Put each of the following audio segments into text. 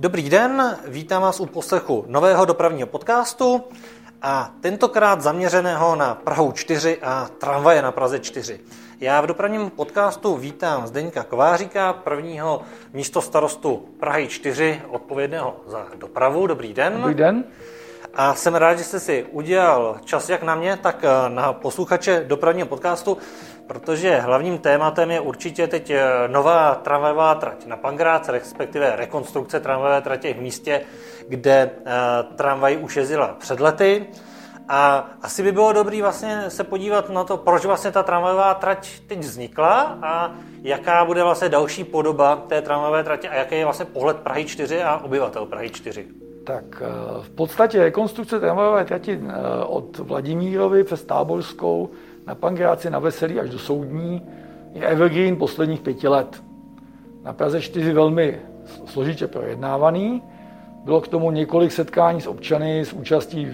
Dobrý den, vítám vás u poslechu nového dopravního podcastu a tentokrát zaměřeného na Prahu 4 a tramvaje na Praze 4. Já v dopravním podcastu vítám Zdeňka Kováříka, prvního místo starostu Prahy 4, odpovědného za dopravu. Dobrý den. Dobrý den. A jsem rád, že jste si udělal čas jak na mě, tak na posluchače dopravního podcastu, protože hlavním tématem je určitě teď nová tramvajová trať na Pangrác, respektive rekonstrukce tramvajové tratě v místě, kde tramvaj už jezdila před lety. A asi by bylo dobré vlastně se podívat na to, proč vlastně ta tramvajová trať teď vznikla a jaká bude vlastně další podoba té tramvajové tratě a jaký je vlastně pohled Prahy 4 a obyvatel Prahy 4. Tak eh, v podstatě rekonstrukce tramvajové trati eh, od Vladimírovy přes Táborskou na Pankráci, na Veselí až do Soudní je evergreen posledních pěti let. Na Praze 4 velmi složitě projednávaný. Bylo k tomu několik setkání s občany s účastí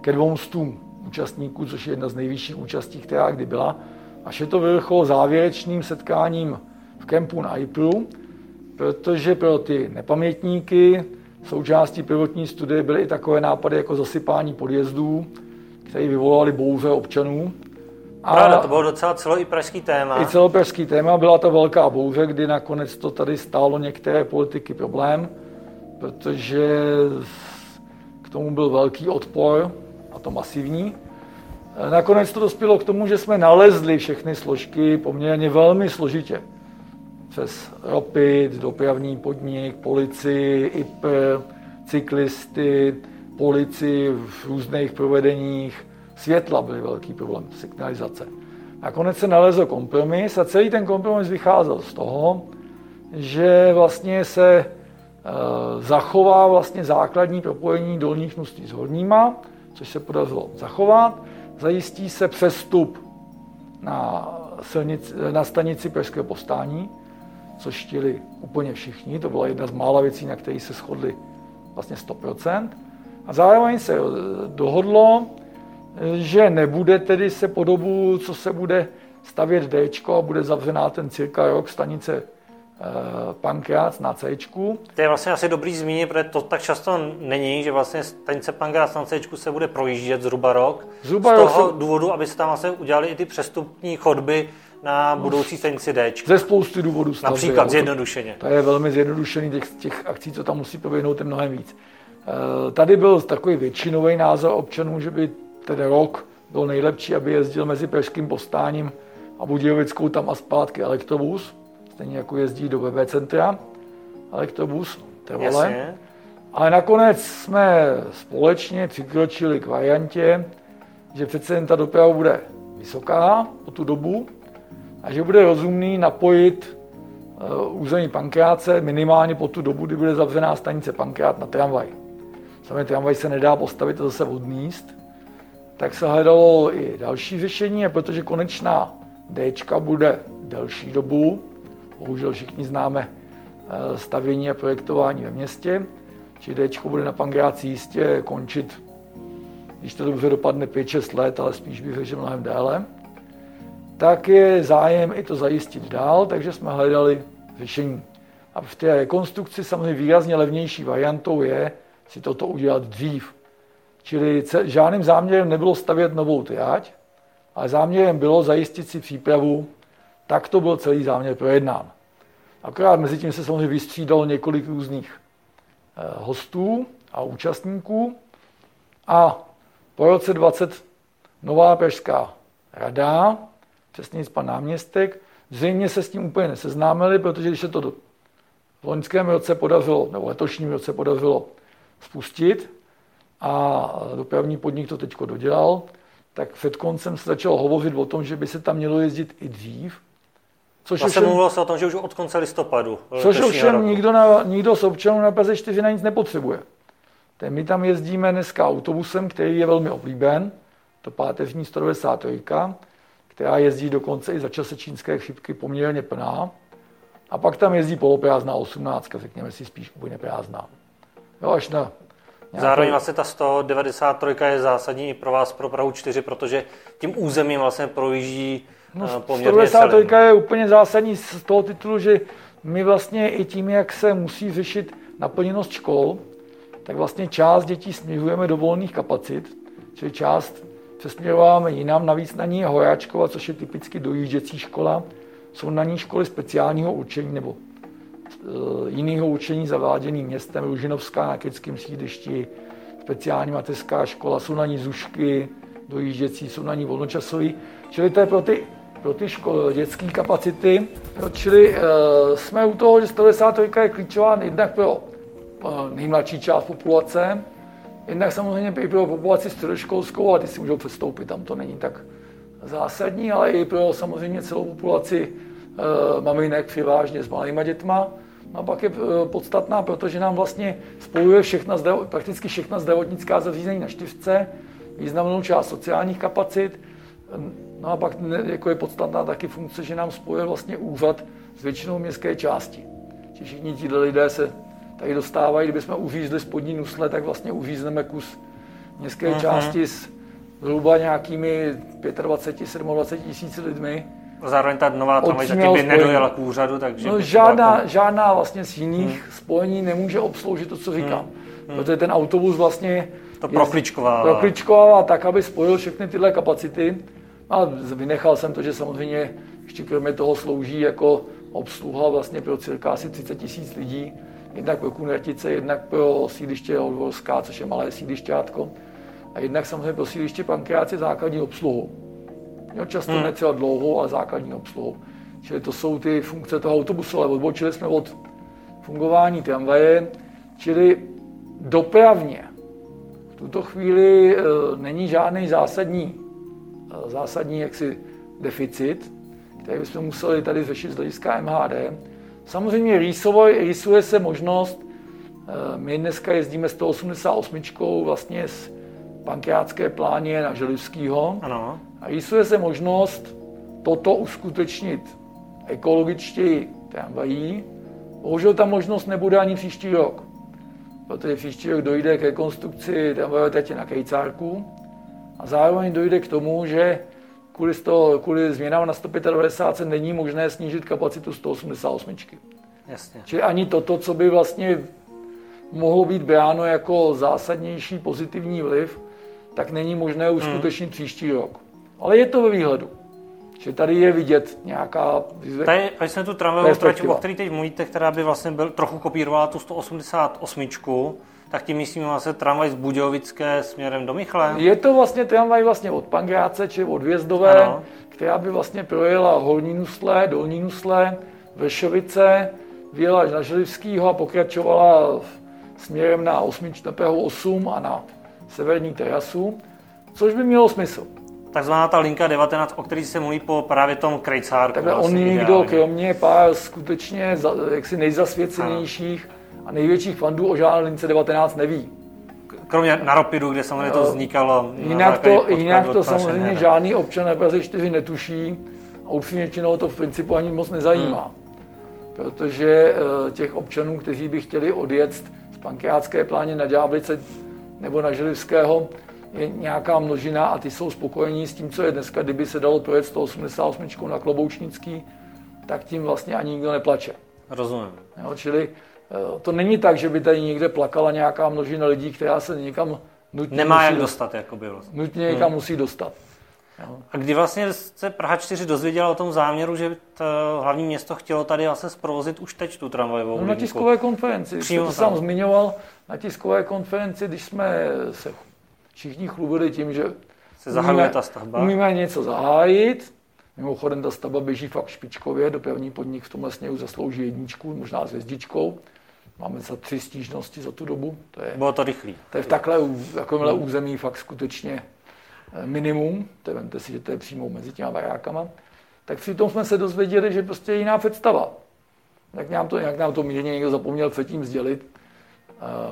ke dvou stům účastníků, což je jedna z nejvyšších účastí, která kdy byla. Až je to vyvrcholo závěrečným setkáním v kempu na IPRu, protože pro ty nepamětníky součástí prvotní studie byly i takové nápady jako zasypání podjezdů, které vyvolaly bouře občanů. A Pravda, to bylo docela celo i pražský téma. I celopražský téma. Byla to velká bouře, kdy nakonec to tady stálo některé politiky problém, protože k tomu byl velký odpor a to masivní. Nakonec to dospělo k tomu, že jsme nalezli všechny složky poměrně velmi složitě. Přes ROPID, dopravní podnik, policii, IPR, cyklisty, policii v různých provedeních. Světla byly velký problém, signalizace. Nakonec se nalezl kompromis a celý ten kompromis vycházel z toho, že vlastně se e, zachová vlastně základní propojení dolních množství s horníma, což se podařilo zachovat. Zajistí se přestup na, silnici, na stanici Pražského postání, což chtěli úplně všichni. To byla jedna z mála věcí, na které se shodli vlastně 100%. A zároveň se eh, dohodlo, že nebude tedy se po dobu, co se bude stavět D a bude zavřená ten cirka rok stanice Eh, Pankrác na C. To je vlastně asi dobrý zmínit, protože to tak často není, že vlastně stanice Pankrác na C se bude projíždět zhruba rok. Zhruba z toho rok důvodu, aby se tam vlastně udělali i ty přestupní chodby na budoucí stanici D. Ze spousty důvodů stavby. Například jo, zjednodušeně. To, to je velmi zjednodušený, těch, těch akcí, co tam musí proběhnout, je mnohem víc. Eh, tady byl takový většinový názor občanů, že by ten rok byl nejlepší, aby jezdil mezi Pražským postáním a Budějovickou tam a zpátky elektrobus stejně jako jezdí do BB centra, elektrobus, trvale. Ale nakonec jsme společně přikročili k variantě, že přece jen ta doprava bude vysoká po tu dobu a že bude rozumný napojit uh, území Pankráce minimálně po tu dobu, kdy bude zavřená stanice Pankrát na tramvaj. Samozřejmě tramvaj se nedá postavit a zase odníst, tak se hledalo i další řešení, a protože konečná D bude delší dobu, bohužel všichni známe eh, stavění a projektování ve městě, či D bude na Pangráci jistě končit, když to dobře dopadne 5-6 let, ale spíš bych řekl, že mnohem déle, tak je zájem i to zajistit dál, takže jsme hledali řešení. A v té rekonstrukci samozřejmě výrazně levnější variantou je si toto udělat dřív. Čili žádným záměrem nebylo stavět novou trať, ale záměrem bylo zajistit si přípravu tak to byl celý záměr projednán. Akorát mezi tím se samozřejmě vystřídalo několik různých eh, hostů a účastníků a po roce 20 nová pražská rada, přesně pan náměstek, zřejmě se s tím úplně neseznámili, protože když se to v loňském roce podařilo, nebo letošním roce podařilo spustit a dopravní podnik to teď dodělal, tak před koncem se začalo hovořit o tom, že by se tam mělo jezdit i dřív, Což ovšem, mluvilo se o tom, že už od konce listopadu. Což ovšem nikdo, na, nikdo z občanů na Praze 4 na nic nepotřebuje. Ten my tam jezdíme dneska autobusem, který je velmi oblíben, to páteřní 193, která jezdí dokonce i za čase čínské chřipky poměrně plná. A pak tam jezdí poloprázdná 18, řekněme si spíš úplně prázdná. Jo, až na Nějaké... Zároveň vlastně ta 193 je zásadní i pro vás, pro Prahu 4, protože tím územím vlastně projíždí No, 193 je úplně zásadní z toho titulu, že my vlastně i tím, jak se musí řešit naplněnost škol, tak vlastně část dětí směřujeme do volných kapacit, čili část přesměrováváme jinam, navíc na ní je Horáčkova, což je typicky dojížděcí škola. Jsou na ní školy speciálního učení nebo jiného učení zaváděným městem, Ružinovská na Keckém sídlišti, speciální mateřská škola, jsou na ní zušky, dojížděcí, jsou na ní volnočasový. Čili to je pro ty, pro ty škol, dětské kapacity. Čili e, jsme u toho, že 110 je klíčová jednak pro e, nejmladší část populace, jednak samozřejmě i pro populaci středoškolskou, a ty si můžou přestoupit, tam to není tak zásadní, ale i pro samozřejmě celou populaci e, maminek převážně s malýma dětma. A pak je podstatná, protože nám vlastně spojuje všechna, prakticky všechna zdravotnická zařízení na čtyřce, významnou část sociálních kapacit. No a pak jako je podstatná taky funkce, že nám spojuje vlastně úřad s většinou městské části. Že všichni ti lidé se tady dostávají, kdybychom uřízli spodní nusle, tak vlastně uřízneme kus městské uh-huh. části s zhruba nějakými 25, 27 tisíc lidmi. Zároveň ta nová tramvaj taky by nedojela k úřadu, takže... No, žádná, jako... žádná vlastně z jiných hmm. spojení nemůže obsloužit to, co říkám. Hmm. Protože ten autobus vlastně to prokličkovává. Prokličkovává tak, aby spojil všechny tyhle kapacity. A vynechal jsem to, že samozřejmě ještě kromě toho slouží jako obsluha vlastně pro cirka asi 30 tisíc lidí. Jednak pro Kunratice, jednak pro sídliště Olvorská, což je malé sídlišťátko. A jednak samozřejmě pro sídliště Pankráci základní obsluhu. Jo, často hmm. ne třeba dlouhou, ale základní obsluhu. Čili to jsou ty funkce toho autobusu, ale odbočili jsme od fungování tramvaje, čili dopravně tuto chvíli e, není žádný zásadní, e, zásadní jaksi deficit, který bychom museli tady řešit z hlediska MHD. Samozřejmě rýsuje se možnost, e, my dneska jezdíme 188 vlastně z Pankrácké pláně na Želivskýho. Ano. A rýsuje se možnost toto uskutečnit ekologičtěji tramvají. Bohužel ta možnost nebude ani příští rok protože příští rok dojde k rekonstrukci tramvajové tratě na Kejcárku a zároveň dojde k tomu, že kvůli, toho, kvůli změnám na 195 není možné snížit kapacitu 188. Jasně. Čili ani toto, co by vlastně mohlo být bráno jako zásadnější pozitivní vliv, tak není možné uskutečnit hmm. příští rok. Ale je to ve výhledu že tady je vidět nějaká... Tady, tady jsme tu tramvajovou trať, o které teď mluvíte, která by vlastně byl, trochu kopírovala tu 188, tak tím myslíme vlastně tramvaj z Budějovické směrem do Michle? Je to vlastně tramvaj vlastně od Pangráce, či od Vězdové, ano. která by vlastně projela Horní Nusle, Dolní Nusle, Vršovice, vyjela na Želivskýho a pokračovala směrem na 8, 8 a na severní terasu, což by mělo smysl takzvaná ta linka 19, o který se mluví po právě tom Krejcárku. Takhle vlastně on nikdo, kromě pár skutečně jaksi nejzasvěcenějších ano. a největších fandů o žádné lince 19 neví. Kromě na Ropidu, kde samozřejmě to vznikalo. Jinak to, jinak to samozřejmě ne. žádný občan na Praze 4 netuší a upřímně většinou to v principu ani moc nezajímá. Hmm. Protože eh, těch občanů, kteří by chtěli odjet z Pankrátské pláně na Ďáblice nebo na Želivského, je nějaká množina a ty jsou spokojení s tím, co je dneska. Kdyby se dalo projet 188 na Kloboučnický, tak tím vlastně ani nikdo neplače. Rozumím. Jo, čili eh, to není tak, že by tady někde plakala nějaká množina lidí, která se někam nutně Nemá musí jak dostat, jako bylo. Vlastně. Nutně někam hmm. musí dostat. Jo. A kdy vlastně se Praha 4 dozvěděla o tom záměru, že to hlavní město chtělo tady vlastně zprovozit už teď tu tramvajovou no, Na tiskové konferenci, Přímo to jsem zmiňoval, na tiskové konferenci, když jsme se všichni chlubili tím, že se zahajuje ta stavba. Umíme něco zahájit. Mimochodem ta stavba běží fakt špičkově, dopravní podnik v tomhle směru zaslouží jedničku, možná s hvězdičkou. Máme za tři stížnosti za tu dobu. To je, Bylo to rychlý. To je v takhle takovémhle území fakt skutečně eh, minimum. To vemte si, že to je přímo mezi těma barákama. Tak při tom jsme se dozvěděli, že prostě je jiná představa. Jak nám to, jak nám to mírně někdo zapomněl předtím sdělit,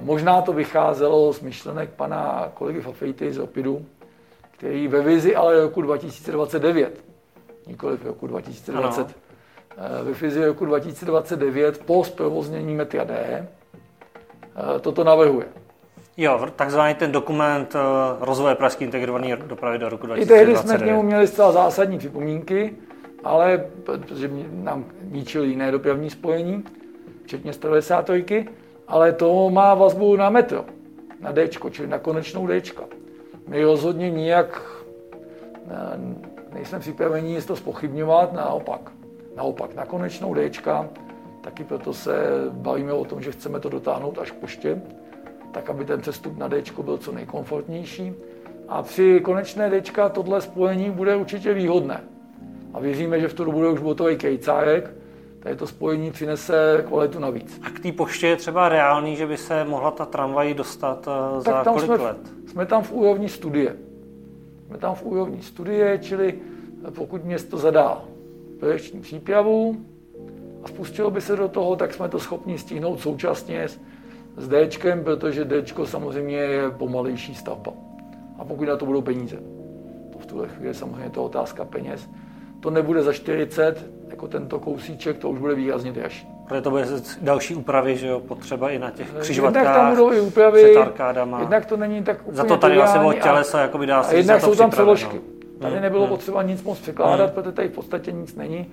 možná to vycházelo z myšlenek pana kolegy Fafejty z Opidu, který ve vizi ale roku 2029, nikoli v roku 2020, ano. Eh, ve vizi roku 2029 po zprovoznění metra D eh, toto navrhuje. Jo, takzvaný ten dokument rozvoje pražské integrované dopravy do roku 2029. I tehdy jsme k němu měli zcela zásadní připomínky, ale protože nám ničili jiné dopravní spojení, včetně 193, ale to má vazbu na metro, na D, čili na konečnou D. My rozhodně nijak nejsme připraveni nic to spochybňovat, naopak. Naopak, na konečnou D, taky proto se bavíme o tom, že chceme to dotáhnout až k poště, tak aby ten přestup na D byl co nejkomfortnější. A při konečné D tohle spojení bude určitě výhodné. A věříme, že v to bude už botový kejcárek, tady to spojení přinese kvalitu navíc. A k té poště je třeba reálný, že by se mohla ta tramvaj dostat eh, za tak tam kolik jsme, let? Jsme tam v úrovni studie. Jsme tam v úrovni studie, čili pokud město zadá projekční přípravu a spustilo by se do toho, tak jsme to schopni stihnout současně s, s D, protože D samozřejmě je pomalejší stavba. A pokud na to budou peníze. To v tuhle chvíli samozřejmě to otázka peněz. To nebude za 40, jako tento kousíček, to už bude výrazně dražší. Protože to bude další úpravy, že jo, potřeba i na těch křižovatkách. Jednak tam budou i úpravy, jednak to není tak úplně Za to tady asi od tělesa, jako by dá se A jednak jsou tam přeložky. Tady hmm, nebylo hmm. potřeba nic moc překládat, hmm. protože tady v podstatě nic není.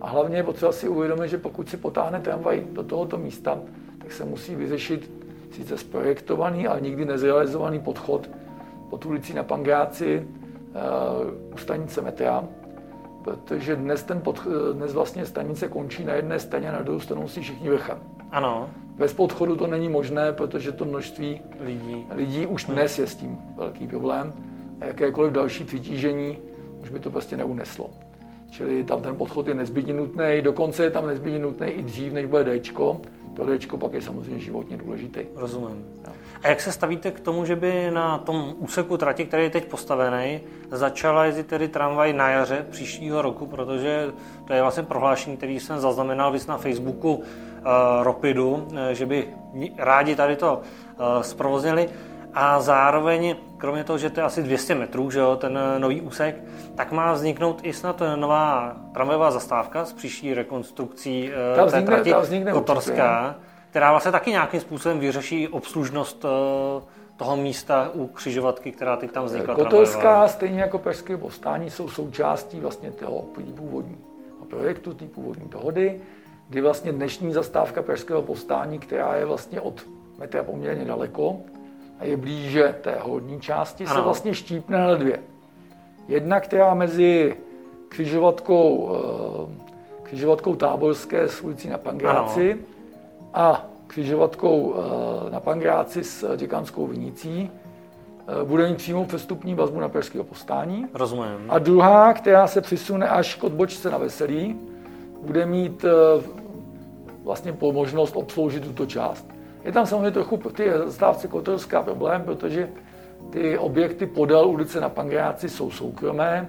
A hlavně je potřeba si uvědomit, že pokud si potáhne tramvaj do tohoto místa, tak se musí vyřešit sice zprojektovaný, ale nikdy nezrealizovaný podchod pod ulicí na Pangráci uh, u stanice metra, protože dnes, ten pod, dnes vlastně stanice končí na jedné straně a na druhou stranu si všichni vrchem. Ano. Bez podchodu to není možné, protože to množství lidí, lidí už dnes je s tím velký problém a jakékoliv další přitížení už by to prostě neuneslo. Čili tam ten podchod je nezbytně nutný, dokonce je tam nezbytně nutný i dřív, než bude Dčko. To Dčko pak je samozřejmě životně důležitý. Rozumím. No. A jak se stavíte k tomu, že by na tom úseku trati, který je teď postavený, začala jezdit tedy tramvaj na jaře příštího roku, protože to je vlastně prohlášení, který jsem zaznamenal víc na Facebooku uh, Ropidu, uh, že by rádi tady to uh, zprovoznili. A zároveň, kromě toho, že to je asi 200 metrů, že jo, ten nový úsek, tak má vzniknout i snad nová tramvajová zastávka s příští rekonstrukcí uh, té trati Kotorská. Určitě která vlastně taky nějakým způsobem vyřeší obslužnost eh, toho místa u křižovatky, která teď tam vznikla. Kotelská, stejně jako Pražské povstání, jsou součástí vlastně toho původního projektu, té původní dohody, kdy vlastně dnešní zastávka Pražského povstání, která je vlastně od metra poměrně daleko a je blíže té hodní části, ano. se vlastně štípne na dvě. Jedna, která mezi křižovatkou, eh, křižovatkou Táborské s ulicí na Pangráci, ano a křižovatkou eh, na Pangráci s děkanskou vinicí eh, bude mít přímou přestupní vazbu na Pražského postání. Rozumím. A druhá, která se přisune až k odbočce na Veselí, bude mít eh, vlastně po možnost obsloužit tuto část. Je tam samozřejmě trochu ty zastávce Kotorská problém, protože ty objekty podél ulice na Pangráci jsou soukromé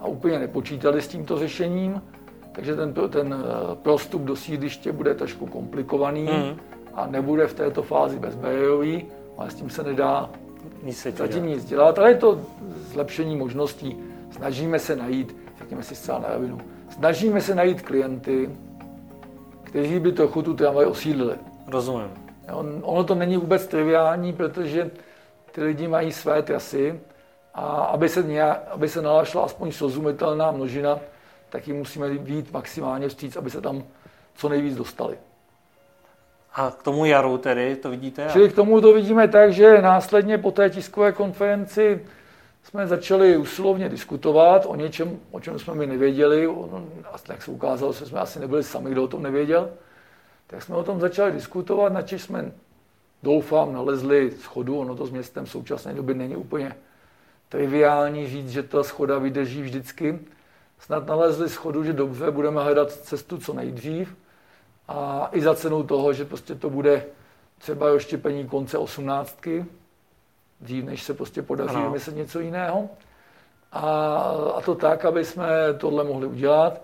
a úplně nepočítali s tímto řešením takže ten, ten eh, prostup do sídliště bude trošku komplikovaný mm. a nebude v této fázi bezbariérový, ale s tím se nedá nic se zatím dělat. nic dělat, ale je to zlepšení možností. Snažíme se najít, řekněme si zcela na rovinu, snažíme se najít klienty, kteří by trochu tu tramvaj osídlili. Rozumím. On, ono to není vůbec triviální, protože ty lidi mají své trasy a aby se, nějak, aby se nalašla aspoň srozumitelná množina, tak jim musíme být maximálně vstříc, aby se tam co nejvíc dostali. A k tomu jaru tedy, to vidíte? Čili k tomu to vidíme tak, že následně po té tiskové konferenci jsme začali usilovně diskutovat o něčem, o čem jsme mi nevěděli. A jak se ukázalo, že jsme asi nebyli sami, kdo o tom nevěděl. Tak jsme o tom začali diskutovat, na jsme doufám nalezli schodu. Ono to s městem v současné době není úplně triviální říct, že ta schoda vydrží vždycky snad nalezli schodu, že dobře, budeme hledat cestu co nejdřív. A i za cenu toho, že prostě to bude třeba oštěpení konce osmnáctky, dřív než se prostě podaří vymyslet něco jiného. A, a to tak, aby jsme tohle mohli udělat,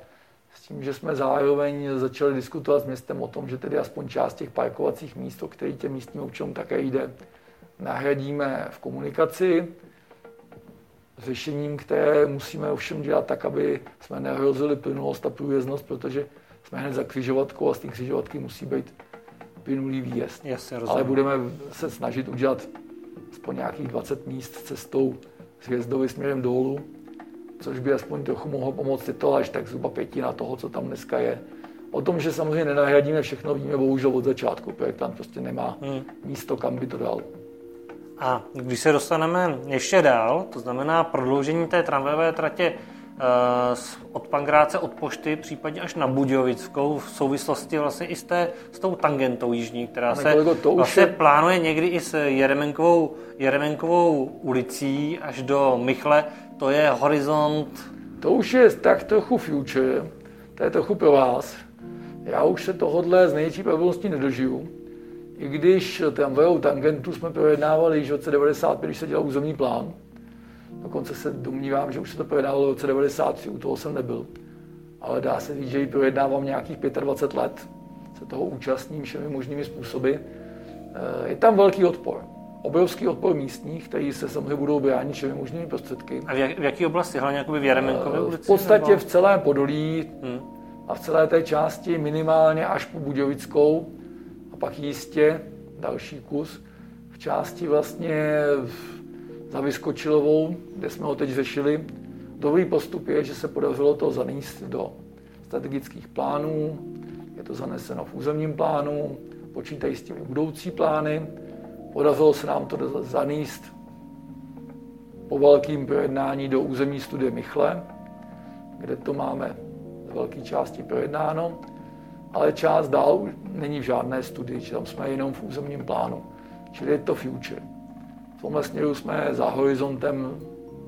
s tím, že jsme zároveň začali diskutovat s městem o tom, že tedy aspoň část těch parkovacích míst, o kterých těm místním občanům také jde, nahradíme v komunikaci, řešením, které musíme ovšem dělat tak, aby jsme nehrozili plynulost a průjezdnost, protože jsme hned za křižovatkou a z té křižovatky musí být plynulý výjezd. Jasně, Ale budeme se snažit udělat aspoň nějakých 20 míst cestou z Hvězdovy směrem dolů, což by aspoň trochu mohlo pomoct. Je to až tak zhruba pětina toho, co tam dneska je. O tom, že samozřejmě nenahradíme všechno, víme bohužel od začátku. Projektant prostě nemá hmm. místo, kam by to dal. A když se dostaneme ještě dál, to znamená prodloužení té tramvajové tratě Eh, od Pangráce, od pošty, případně až na Budějovickou v souvislosti vlastně i s, té, s tou tangentou jižní, která se kolego, to vlastně je... plánuje někdy i s Jeremenkovou, Jeremenkovou ulicí až do Michle. To je horizont... To už je tak trochu future, to je trochu pro vás. Já už se tohodle z největší pravděpodobností nedožiju. I když tam tangentu jsme projednávali již v roce 95, když se dělal územní plán, Dokonce se domnívám, že už se to projednávalo v roce 93, u toho jsem nebyl. Ale dá se říct, že ji projednávám nějakých 25 let. Se toho účastním všemi možnými způsoby. Eh, je tam velký odpor. Obrovský odpor místních, kteří se samozřejmě budou bránit všemi možnými prostředky. A v, jak, v jaké oblasti? Hlavně jakoby v Jeremenkově eh, ulici? V podstatě nebo? v celém Podolí hmm. a v celé té části minimálně až po Budějovickou pak jistě další kus v části vlastně za Vyskočilovou, kde jsme ho teď řešili. Dobrý postup je, že se podařilo to zanést do strategických plánů, je to zaneseno v územním plánu, počítají s tím i budoucí plány. Podařilo se nám to zanést po velkým projednání do územní studie Michle, kde to máme z velké části projednáno, ale část dál není v žádné studii, či tam jsme jenom v územním plánu. Čili je to future tomhle směru jsme za horizontem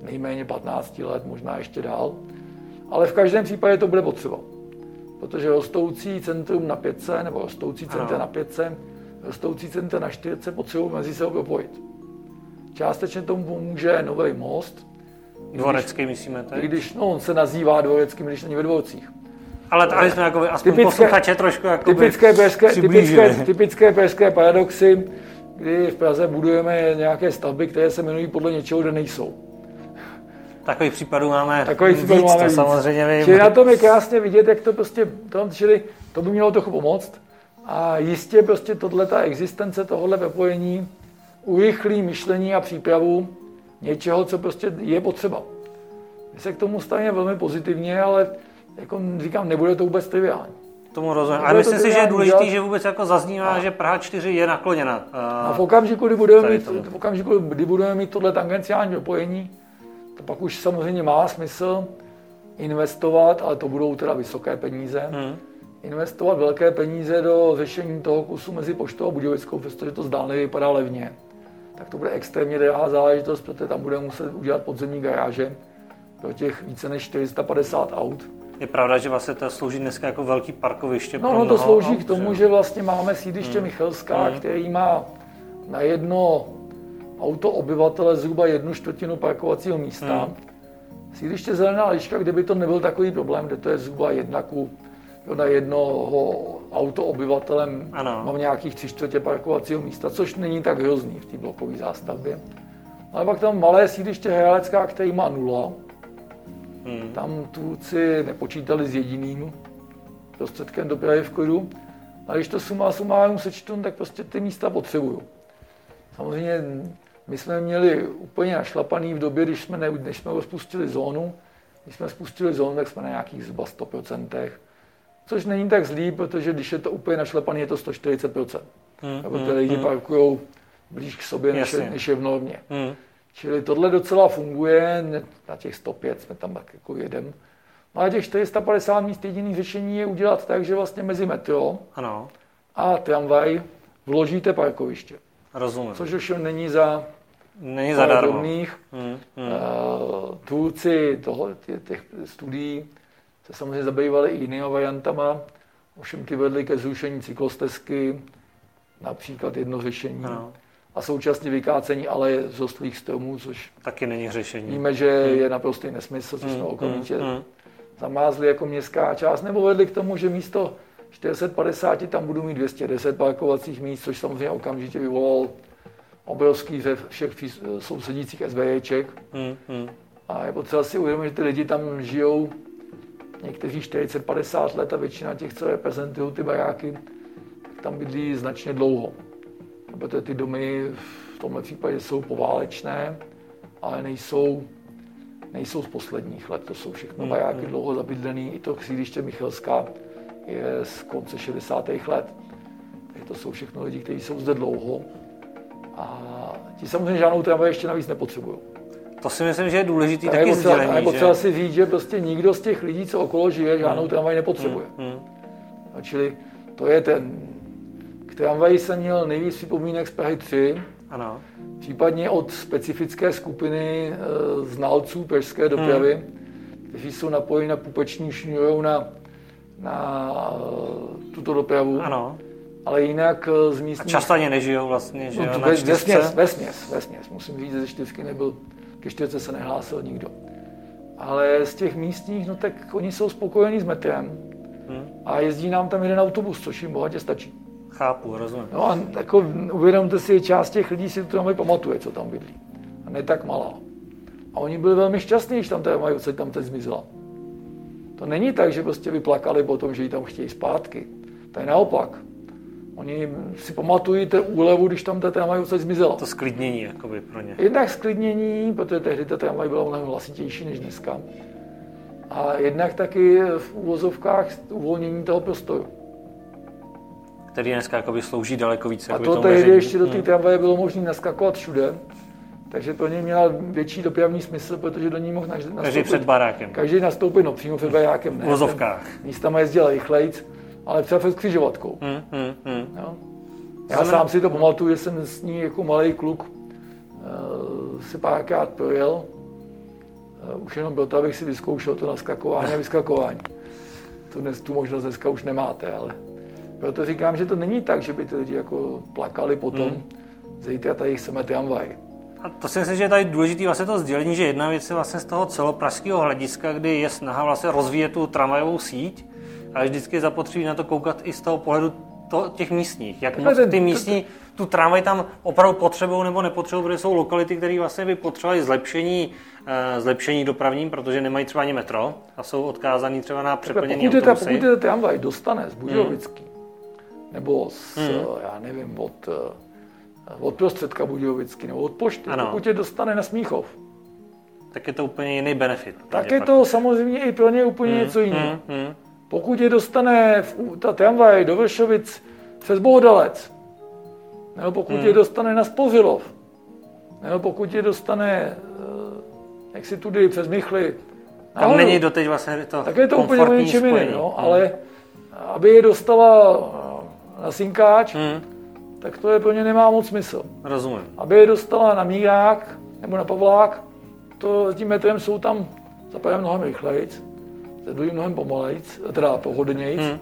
nejméně 15 let, možná ještě dál. Ale v každém případě to bude potřeba. Protože rostoucí centrum na pětce, nebo rostoucí centrum na pětce, rostoucí centrum na čtyřce potřebují mezi sebou propojit. Částečně tomu pomůže nový most. Dvorecký myslíme teď? Když, no, on se nazývá dvoreckým, když není ve dvorcích. Ale tady jsme jako aspoň typické, posluchače trošku jako typické, perské, typické, typické perské paradoxy kdy v Praze budujeme nějaké stavby, které se jmenují podle něčeho, kde nejsou. Takových případů máme Takových případů víc, máme to víc. samozřejmě vím. Čili na tom je krásně vidět, jak to prostě, tam, čili to by mělo trochu pomoct. A jistě prostě tohle, ta existence tohohle propojení urychlí myšlení a přípravu něčeho, co prostě je potřeba. My se k tomu stavíme velmi pozitivně, ale jako říkám, nebude to vůbec triviální. Tomu rozumím. A myslím si, že je důležité, že vůbec jako zaznívá, a. že Praha 4 je nakloněna. A v okamžiku, kdy budeme, mít, v okamžiku, kdy budeme mít tohle tangenciální propojení, to pak už samozřejmě má smysl investovat, ale to budou teda vysoké peníze, hmm. investovat velké peníze do řešení toho kusu mezi Poštou a Budějovickou, protože to zdánlivě vypadá levně. Tak to bude extrémně drahá záležitost, protože tam budeme muset udělat podzemní garáže pro těch více než 450 aut je pravda, že vlastně to slouží dneska jako velký parkoviště. No, no to slouží k tomu, že vlastně máme sídliště hmm. Michelská, hmm. který má na jedno auto obyvatele zhruba jednu čtvrtinu parkovacího místa. Hmm. Sídliště Zelená liška, kde by to nebyl takový problém, kde to je zhruba jedna ku na jednoho auto obyvatelem ano. mám nějakých tři čtvrtě parkovacího místa, což není tak hrozný v té blokové zástavbě. Ale pak tam malé sídliště Hralecká, který má nula, Hmm. Tam Turci nepočítali s jediným prostředkem dopravy v klidu. A když to suma sumárum sečtu, tak prostě ty místa potřebuju. Samozřejmě my jsme měli úplně našlapaný v době, když jsme, ne, než jsme rozpustili zónu. Když jsme spustili zónu, tak jsme na nějakých zhruba 100%. Což není tak zlý, protože když je to úplně našlapaný, je to 140%. Hmm, protože hmm, lidi hmm. parkují blíž k sobě, než, je, než je v normě. Hmm. Čili tohle docela funguje, na těch 105 jsme tam tak jako jedem. No a těch 450 míst jediný řešení je udělat tak, že vlastně mezi metro ano. a tramvaj vložíte parkoviště. Rozumím. Což už není za Není zadarmo. Hmm, hmm. Uh, tvůrci toho, těch studií se samozřejmě zabývali i jinými variantama, ovšem ty vedly ke zrušení cyklostezky, například jedno řešení. Ano a současně vykácení ale z rostlých stromů, což taky není řešení. Víme, že hmm. je naprostý nesmysl, což hmm. jsme okamžitě hmm. zamázli jako městská část, nebo vedli k tomu, že místo 450 tam budu mít 210 parkovacích míst, což samozřejmě okamžitě vyvolal obrovský ze všech sousedících SVJček. Hmm. Hmm. A je potřeba si uvědomit, že ty lidi tam žijou někteří 40-50 let a většina těch, co reprezentují ty baráky, tam bydlí značně dlouho protože ty domy v tomhle případě jsou poválečné, ale nejsou, nejsou z posledních let. To jsou všechno mm, baráky mm. dlouho zabydlený, i to sídliště Michelská je z konce 60. let. Takže to jsou všechno lidi, kteří jsou zde dlouho. A ti samozřejmě žádnou tramvaj ještě navíc nepotřebují. To si myslím, že je důležitý taky potřeba, sdělení. Je potřeba že... si říct, že prostě nikdo z těch lidí, co okolo žije, žádnou hmm. tramvaj nepotřebuje. Hmm. No, čili to je ten... K tramvaji jsem měl nejvíc připomínek z Prahy 3. Ano. Případně od specifické skupiny e, znalců pražské dopravy, hmm. kteří jsou napojeni na pupeční šňůrou na, na e, tuto dopravu. Ano. Ale jinak e, z místních... A často ani nežijou vlastně, že no, jo, na vesměs, vesměs, vesměs. Musím říct, že ze čtyřky nebyl ke čtyřce se nehlásil nikdo. Ale z těch místních, no tak oni jsou spokojení s metrem. Hmm. A jezdí nám tam jeden autobus, což jim bohatě stačí. Chápu, rozumím. No a jako uvědomte si, část těch lidí si to tam pamatuje, co tam bydlí. A ne tak malá. A oni byli velmi šťastní, když tam ta mají tam teď zmizela. To není tak, že prostě vyplakali po tom, že ji tam chtějí zpátky. To je naopak. Oni si pamatují ten úlevu, když tam ta tramvaj odsaď zmizela. To sklidnění jakoby pro ně. Jednak sklidnění, protože tehdy ta tramvaj byla mnohem hlasitější než dneska. A jednak taky v úvozovkách uvolnění toho prostoru. Který dneska jakoby slouží daleko více. A to tehdy ještě do té hmm. tramvaje bylo možné naskakovat všude. Takže pro něj měla větší dopravní smysl, protože do ní mohl nastoupit. Každý před barákem. Každý nastoupit, no přímo před barákem. Ne, v vozovkách. Místama jezdila rychlejc ale třeba přes křižovatkou. Hmm, hmm, hmm. Jo? Já Znamená... sám si to pamatuju, že jsem s ní jako malý kluk uh, si párkrát projel. Uh, už jenom to, abych si vyzkoušel to naskakování a vyskakování. To dnes, tu možnost dneska už nemáte, ale proto říkám, že to není tak, že by ty lidi jako plakali potom, hmm. zítra tady chceme tramvaj. A to si myslím, že je tady důležité vlastně to sdělení, že jedna věc je vlastně z toho celopražského hlediska, kdy je snaha vlastně rozvíjet tu tramvajovou síť, ale vždycky je zapotřebí na to koukat i z toho pohledu to, těch místních. Jak moc ty místní tu tramvaj tam opravdu potřebují nebo nepotřebují, protože jsou lokality, které vlastně by potřebovaly zlepšení, uh, zlepšení dopravním, protože nemají třeba ani metro a jsou odkázaní třeba na přeplnění autobusy. pokud je tramvaj dostane z Budějovický, hmm. Nebo z, hmm. já nevím, od, eh, od prostředka Budějovický, nebo od pošty, ano. pokud je dostane na Smíchov, tak je to úplně jiný benefit. Tak je to samozřejmě i pro ně úplně hmm. něco jiného. Hmm. Hmm. Pokud je dostane ta tramvaj do Vršovic přes Bohdalec, nebo pokud hmm. je dostane na Spozilov, nebo pokud je dostane, eh, jak si tudy přes Michly, tam není doteď vlastně to Tak je to úplně něčem jiným, no, hmm. ale aby je dostala eh, na Sinkáč, hmm. tak to je pro ně nemá moc smysl. Rozumím. Aby je dostala na Mírák nebo na Pavlák, to s tím metrem jsou tam za mnohem rychlejc druhý mnohem pomalejc, teda pohodlnějc. Hmm.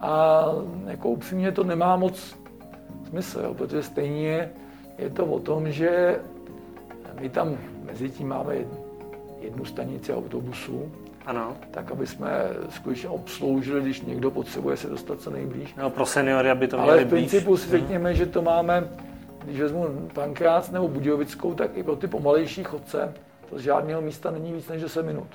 A jako upřímně to nemá moc smysl, jo, protože stejně je to o tom, že my tam mezi tím máme jednu stanici autobusu, ano. tak aby jsme skutečně obsloužili, když někdo potřebuje se dostat co nejblíž. No, pro seniory, aby to měli Ale v principu si řekněme, hmm. že to máme, když vezmu Pankrác nebo Budějovickou, tak i pro ty pomalejší chodce to z žádného místa není víc než 10 minut.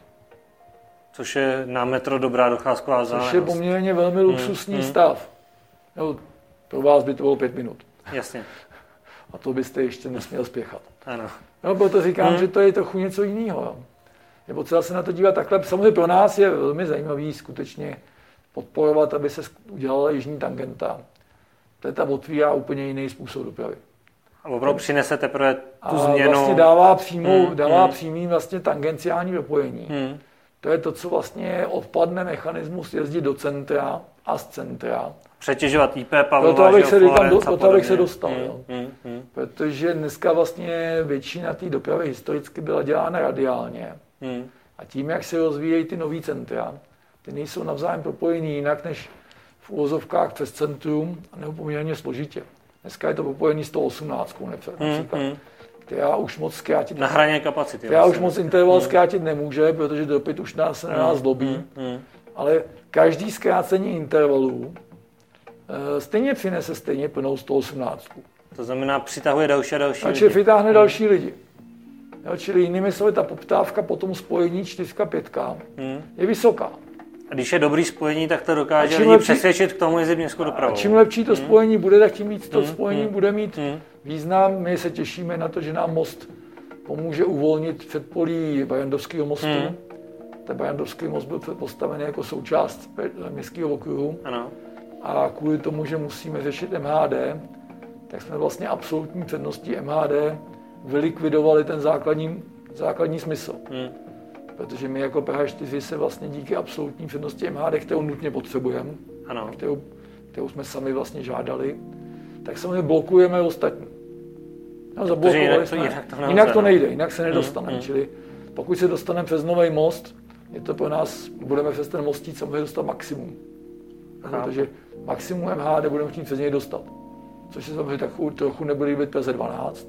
Což je na metro dobrá docházková záležitost. Což je poměrně velmi luxusní hmm, stav. No, pro vás by to bylo pět minut. Jasně. A to byste ještě nesměl spěchat. Ano. No, proto říkám, hmm. že to je trochu něco jiného. Je potřeba se na to dívat takhle. Samozřejmě pro nás je velmi zajímavý skutečně podporovat, aby se udělala jižní tangenta. To je ta otvírá úplně jiný způsob dopravy. A opravdu přinese teprve tu a změnu. vlastně dává, přímou, hmm, dává hmm. přímý vlastně tangenciální propojení. Hmm to je to, co vlastně odpadne mechanismus jezdit do centra a z centra. Přetěžovat IP, Pavlova, proto, abych se, říkám, do, proto abych se dostal. Hmm, jo. Hmm, hmm. Protože dneska vlastně většina té dopravy historicky byla dělána radiálně. Hmm. A tím, jak se rozvíjejí ty nový centra, ty nejsou navzájem propojení jinak než v úvozovkách přes centrum, nebo poměrně složitě. Dneska je to propojený 118 například. Hmm, hmm která už moc zkrátit... Na hraně kapacity. Která vlastně. už moc interval hmm. zkrátit nemůže, protože dopyt už nás, se na nás hmm. zlobí. Hmm. Hmm. Ale každý zkrácení intervalů e, stejně přinese stejně plnou 118. To znamená, přitahuje další a další a lidi. vytáhne hmm. další lidi. Jo, čili jinými slovy, ta poptávka po tom spojení 4 5 hmm. je vysoká. A když je dobrý spojení, tak to dokáže lidi lepší, přesvědčit k tomu jezdit městskou dopravou. A čím lepší to hmm. spojení bude, tak tím víc to hmm. spojení hmm. bude mít hmm význam. My se těšíme na to, že nám most pomůže uvolnit předpolí Bajandovského mostu. Hmm. ten Barandovský most byl postavený jako součást městského okruhu. Ano. A kvůli tomu, že musíme řešit MHD, tak jsme vlastně absolutní předností MHD vylikvidovali ten základní, základní smysl. Hmm. Protože my jako PH4 se vlastně díky absolutní přednosti MHD, kterou nutně potřebujeme, kterou, kterou jsme sami vlastně žádali, tak samozřejmě blokujeme ostatní. No, zablokovali jinak, jsme. Jinak to, jinak to nejde, jinak se nedostaneme. Hmm. Čili pokud se dostaneme přes nový most, je to pro nás, budeme přes ten mostít samozřejmě dostat maximum. Protože maximum MHD budeme chtít přes něj dostat. Což se samozřejmě tak trochu nebude líbit PZ 12,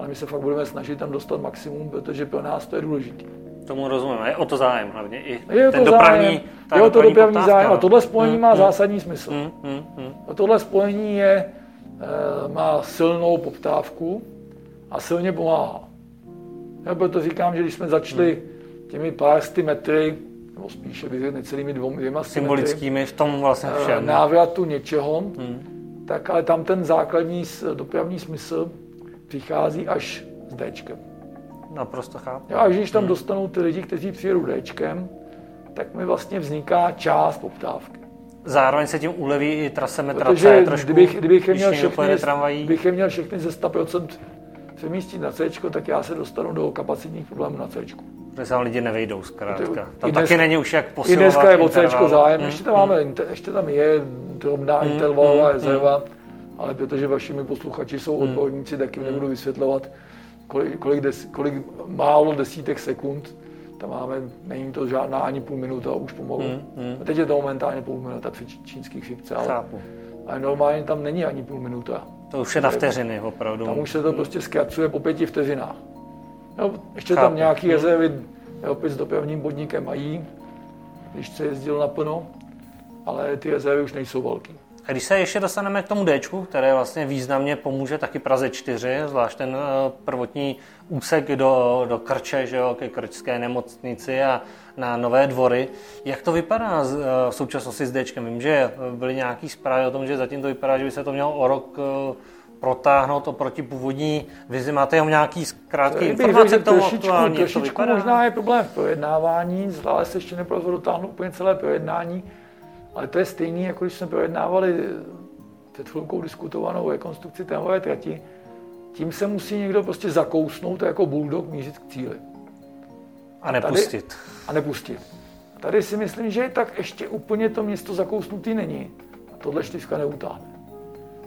ale my se fakt budeme snažit tam dostat maximum, protože pro nás to je důležité. Tomu rozumím. Je o to zájem hlavně. I je ten to dopravní, zájem, je o to dopravní zájem. A tohle spojení mm, má mm, zásadní smysl. Mm, mm. A tohle spojení je, e, má silnou poptávku a silně pomáhá. Já proto říkám, že když jsme začali mm. těmi pár sty metry, nebo spíše necelými dvou, dvěma Symbolickými v tom vlastně eh, všem. Návratu něčeho, mm. tak ale tam ten základní dopravní smysl přichází až s Dčkem. Naprosto chápu. A když tam hmm. dostanou ty lidi, kteří přijedou Dčkem, tak mi vlastně vzniká část poptávky. Zároveň se tím uleví i trasemetrace Protože trošku, kdybych, kdybych, je měl všechny, kdybych je měl všechny ze 100% přemístit na C, tak já se dostanu do kapacitních problémů na C. Protože se lidi nevejdou zkrátka. Tam dnes, taky není už jak posilovat I dneska je o C zájem, hmm. ještě, tam máme, hmm. ještě tam je drobná hmm. intervalová hmm. rezerva, hmm ale protože vašimi posluchači jsou hmm. odborníci, tak jim nebudu vysvětlovat, kolik, kolik, des, kolik málo desítek sekund tam máme, není to žádná ani půl minuta už pomalu. Hmm, hmm. A teď je to momentálně půl minuta při čínských chřipce, ale, Chápu. ale normálně tam není ani půl minuta. To už je na vteřiny opravdu. Tam už se to prostě zkracuje po pěti vteřinách. No, ještě Chápu. tam nějaký hmm. rezervy opět s dopravním podnikem mají, když se jezdil naplno, ale ty rezervy už nejsou velké. A když se ještě dostaneme k tomu D, které vlastně významně pomůže taky Praze 4, zvlášť ten eh, prvotní úsek do, do Krče, že jo, ke Krčské nemocnici a na Nové dvory. Jak to vypadá eh, v současnosti s D? Vím, že byly nějaké zprávy o tom, že zatím to vypadá, že by se to mělo o rok eh, protáhnout oproti původní vizi. Máte jenom nějaký krátký informace k tomu trošičku, aktuálně, trošičku možná je problém v projednávání, stále se ještě nepodařilo dotáhnout úplně celé projednání ale to je stejný, jako když jsme projednávali před chvilkou diskutovanou rekonstrukci tramvajové trati. Tím se musí někdo prostě zakousnout jako bulldog mířit k cíli. A nepustit. Tady, a nepustit. A tady si myslím, že tak ještě úplně to město zakousnutý není. A tohle čtyřka neutáhne.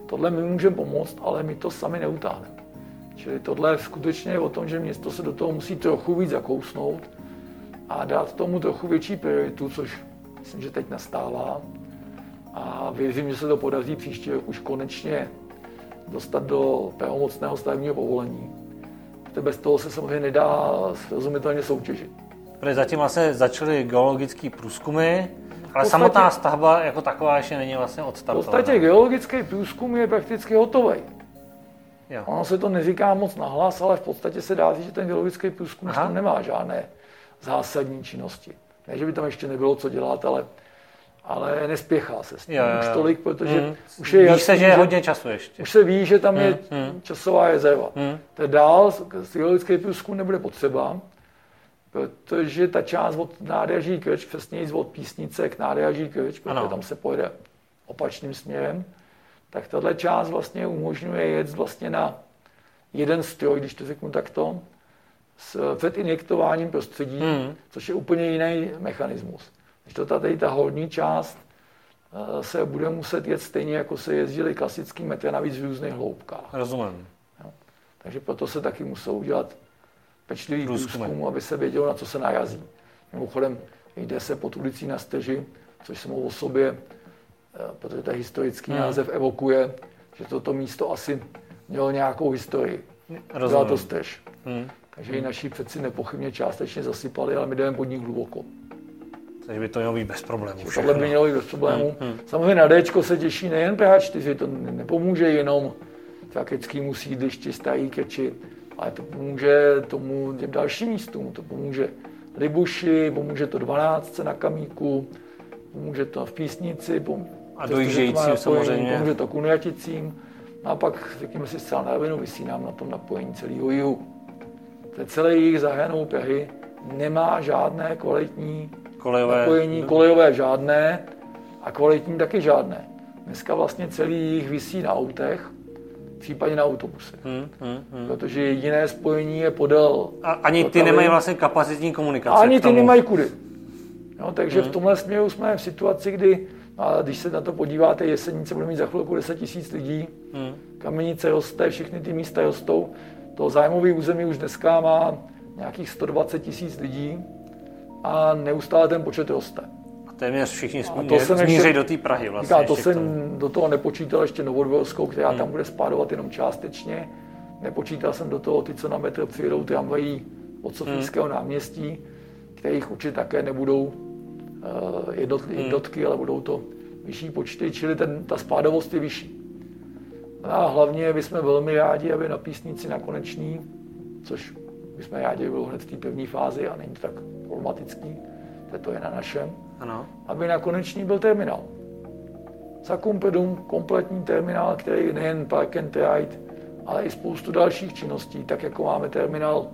Tohle my můžeme pomoct, ale my to sami neutáhneme. Čili tohle skutečně je o tom, že město se do toho musí trochu víc zakousnout a dát tomu trochu větší prioritu, což myslím, že teď nastává. A věřím, že se to podaří příště už konečně dostat do pravomocného stavebního povolení. Protože bez toho se samozřejmě nedá srozumitelně soutěžit. Protože zatím vlastně začaly geologické průzkumy, ale podstatě, samotná stavba jako taková ještě není vlastně odstartovaná. V podstatě geologický průzkum je prakticky hotový. Jo. Ono se to neříká moc nahlas, ale v podstatě se dá říct, že ten geologický průzkum tam nemá žádné zásadní činnosti. Ne, že by tam ještě nebylo co dělat, ale, ale nespěchá se s tím jo, jo. už tolik, protože mm. už je Víš jasný, se, že je hodně času ještě. Už se ví, že tam mm. je mm. časová rezerva. Mm. To dál geologický průzkum nebude potřeba, protože ta část od nádraží Krč, přesněji od Písnice k nádraží Krč, protože ano. tam se pojede opačným směrem, tak tahle část vlastně umožňuje jet vlastně na jeden stroj, když to řeknu takto, s předinjektováním prostředí, hmm. což je úplně jiný mechanismus. Když to tady ta horní část eh, se bude muset jet stejně, jako se jezdili klasický metry, navíc v různých hloubkách. Rozumím. Jo. Takže proto se taky musou udělat pečlivý průzkum, aby se vědělo, na co se najazí. Mimochodem, jde se pod ulicí na steži, což samo o sobě, eh, protože ten historický hmm. název evokuje, že toto místo asi mělo nějakou historii. Rozumím. Byla to stež. Hmm. Takže i naši přeci nepochybně částečně zasypali, ale my jdeme pod nich hluboko. Takže by to mělo být bez problémů. Tohle by mělo být bez problémů. Hmm, hmm. Samozřejmě na D se těší nejen PH4, to nepomůže jenom trakeckýmu sídlišti Starý Keči, ale to pomůže tomu těm dalším místům. To pomůže Libuši, pomůže to 12 na Kamíku, pomůže to v Písnici, pom- a dojíždějícím samozřejmě. Pomůže to Kunraticím. A pak, řekněme si, zcela na rovinu vysí nám na tom napojení celého jihu. Celý jich zahrnou Prahy, nemá žádné kvalitní Kolejové. napojení, kolejové žádné a kvalitní taky žádné. Dneska vlastně celý jich visí na autech, případně na autobusech. Hmm, hmm, hmm. Protože jediné spojení je podél A ani ty nemají vlastně kapacitní komunikace. A ani ty nemají kudy. No, takže Hmm. v tomhle směru jsme v situaci, kdy, a když se na to podíváte, Jesenice bude mít za chvilku 10 tisíc lidí, Hmm. Kamenice roste, všechny ty místa rostou. To zájmové území už dneska má nějakých 120 tisíc lidí a neustále ten počet roste. A téměř všichni A to smí, jsem smířejí ještě- do té Prahy vlastně. Říká, to jsem do toho nepočítal ještě Novodvorskou, která Hmm. tam bude spádovat jenom částečně. Nepočítal jsem do toho ty, co na metro přijedou tramvají od Sofijského Hmm. náměstí, kterých určitě také nebudou uh, jednotky, Hmm. ale budou to vyšší počty, čili ten, ta spádovost je vyšší. A hlavně bychom velmi rádi, aby na písnici na konečný, což bychom rádi, bylo hned v té první fázi a není to tak problematický, to je na našem, Ano. aby na konečný byl terminál. Za Kumpedum kompletní terminál, který nejen park and ride, ale i spoustu dalších činností, tak jako máme terminál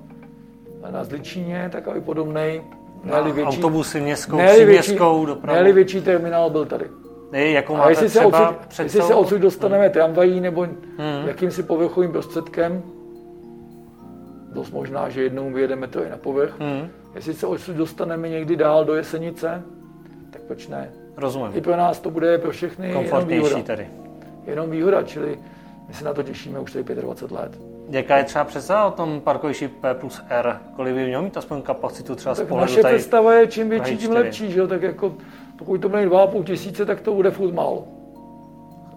na Zličíně, tak aby podobný, Na autobusy městskou, ne-li větší, příměstskou dopravu. ne-li větší terminál byl tady. Ne, jakou A jestli se, odsud, jestli se odsud dostaneme tramvají nebo Hmm. jakýmsi povrchovým prostředkem, dost možná, že jednou vyjedeme to i na povrch, Hmm. jestli se odsud dostaneme někdy dál do Jesenice, tak proč ne? I Rozumím. pro nás to bude pro všechny jenom výhoda. tedy. Jenom výhoda, čili my se na to těšíme už tady 25 let. Jaká je třeba představa o tom parkovišti P plus R? Kolik by mělo mít aspoň kapacitu třeba z Tak pohledu naše tady? představa je, čím větší, tím 4. lepší, že jo? Tak jako, pokud to bude 2,5 tisíce, tak to bude furt málo.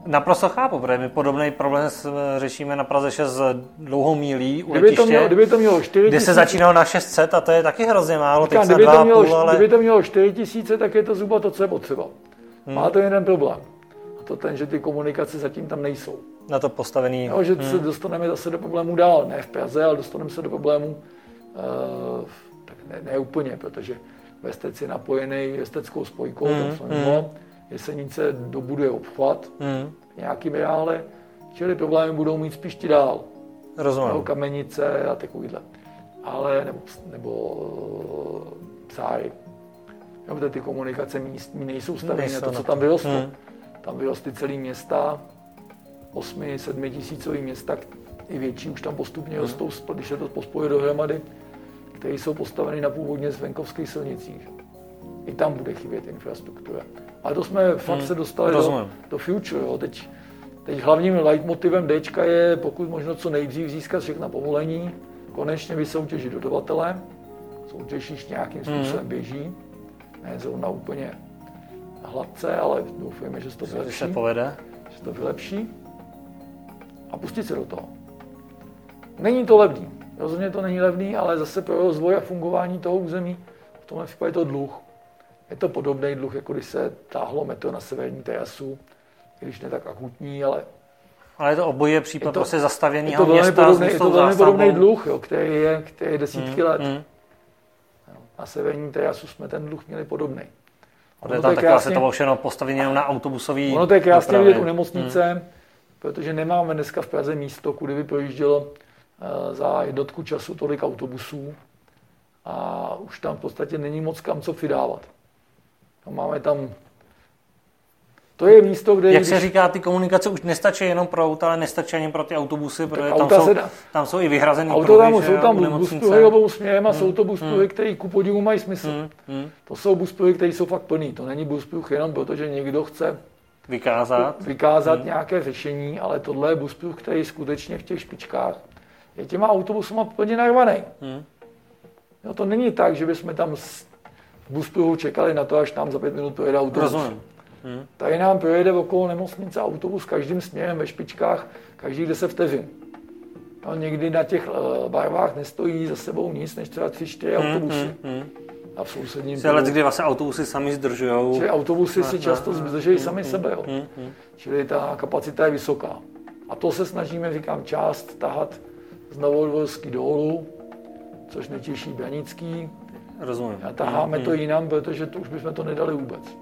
Naprosto chápu, protože my podobný problém řešíme na Praze 6 s dlouhou mílí u Kdyby to, letiště, mělo, kdyby to mělo 4 kde se začínalo na 600 a to je taky hrozně málo, teď Říkám, se kdyby, to mělo, 2,5, ale kdyby to mělo 4 tisíce, tak je to zhruba to, co je potřeba. Hmm. Má to jeden problém. To ten, že ty komunikace zatím tam nejsou. na to postavený. Jo, že se dostaneme zase do problémů dál. Ne v Praze, ale dostaneme se do problémů uh, tak ne, ne, úplně, protože Vestec je napojený Vesteckou spojkou, Hmm, mm, tam jsme mimo. Jesenice dobuduje obchvat Hmm, v nějakým reále, čili problémy budou mít spíš ti dál. Rozumím. kamenice a takovýhle. Ale, nebo, nebo eh, psáry. Jo, ty komunikace místní nejsou stavěné Nejsou na to, co tam vyrostlo. Hmm. Tam vyrostly celý města, 8, 7 tisícový města, i větší už tam postupně Hmm. rostou, když se to pospojí dohromady, které jsou postaveny na původně z venkovských silnicích. I tam bude chybět infrastruktura. Ale to jsme fakt Hmm, se dostali do, rozumím. do future. Jo. Teď, teď hlavním leitmotivem D je pokud možno co nejdřív získat všechna povolení, konečně vysoutěžit dodavatele. Soutěž již nějakým Hmm. způsobem běží. Ne zrovna úplně hladce, ale doufujeme, že se to Když se vylepší. povede. Že se to vylepší. A pustit se do toho. Není to levný. Rozhodně to není levný, ale zase pro rozvoj a fungování toho území v tomhle případě je to dluh. Je to podobný dluh, jako když se táhlo metro na severní terasu, když ne tak akutní, ale Ale je to oboje případ Je to- prostě zastavěného města podobný, je to velmi podobný dluh, jo, který, je, který je desítky Hmm, let. Jo. Na severní terasu jsme ten dluh měli podobný. Protože tam taky vlastně to všechno postavené jenom na autobusový Ono to je krásně vidět u nemocnice, protože nemáme dneska v Praze místo, kudy by projíždělo eh, za jednotku času tolik autobusů a už tam v podstatě není moc kam co přidávat. No, máme tam... To je místo, kde... Jak se říká, ty komunikace už nestačí jenom pro auta, ale nestačí ani pro ty autobusy, protože tam auta jsou, dá- tam jsou i vyhrazený Auto tam pruhy, jsou tam buspruhy obou směrem a jsou to buspruhy, které ku podivu mají smysl. Hmm, hmm. To jsou buspruhy, které jsou fakt plný. To není buspruh jenom proto, že někdo chce Vykázat. vykázat nějaké řešení, ale tohle je buspruh, který skutečně v těch špičkách je těma autobusama plně narvaný. Hmm. No to není tak, že bychom tam z buspruhu čekali na to, až nám za pět minut projede autobus. Rozumím. Hmm. Tady nám projede okolo nemocnice autobus každým směrem ve špičkách, každých 10 vteřin. No, někdy na těch eh, barvách nestojí za sebou nic, než třeba 3-4 autobusy. Hmm, hmm. A v sousedním je let, kdy vlastně autobusy sami zdržujou. Čili autobusy si často ne. zdržejí sami sebe. Jo. Hmm, hmm. Čili ta kapacita je vysoká. A to se snažíme, říkám, část tahat z Novodvorský dolů, což netěší Branický. Rozumím. A taháme to jinam, protože to už bychom to nedali vůbec.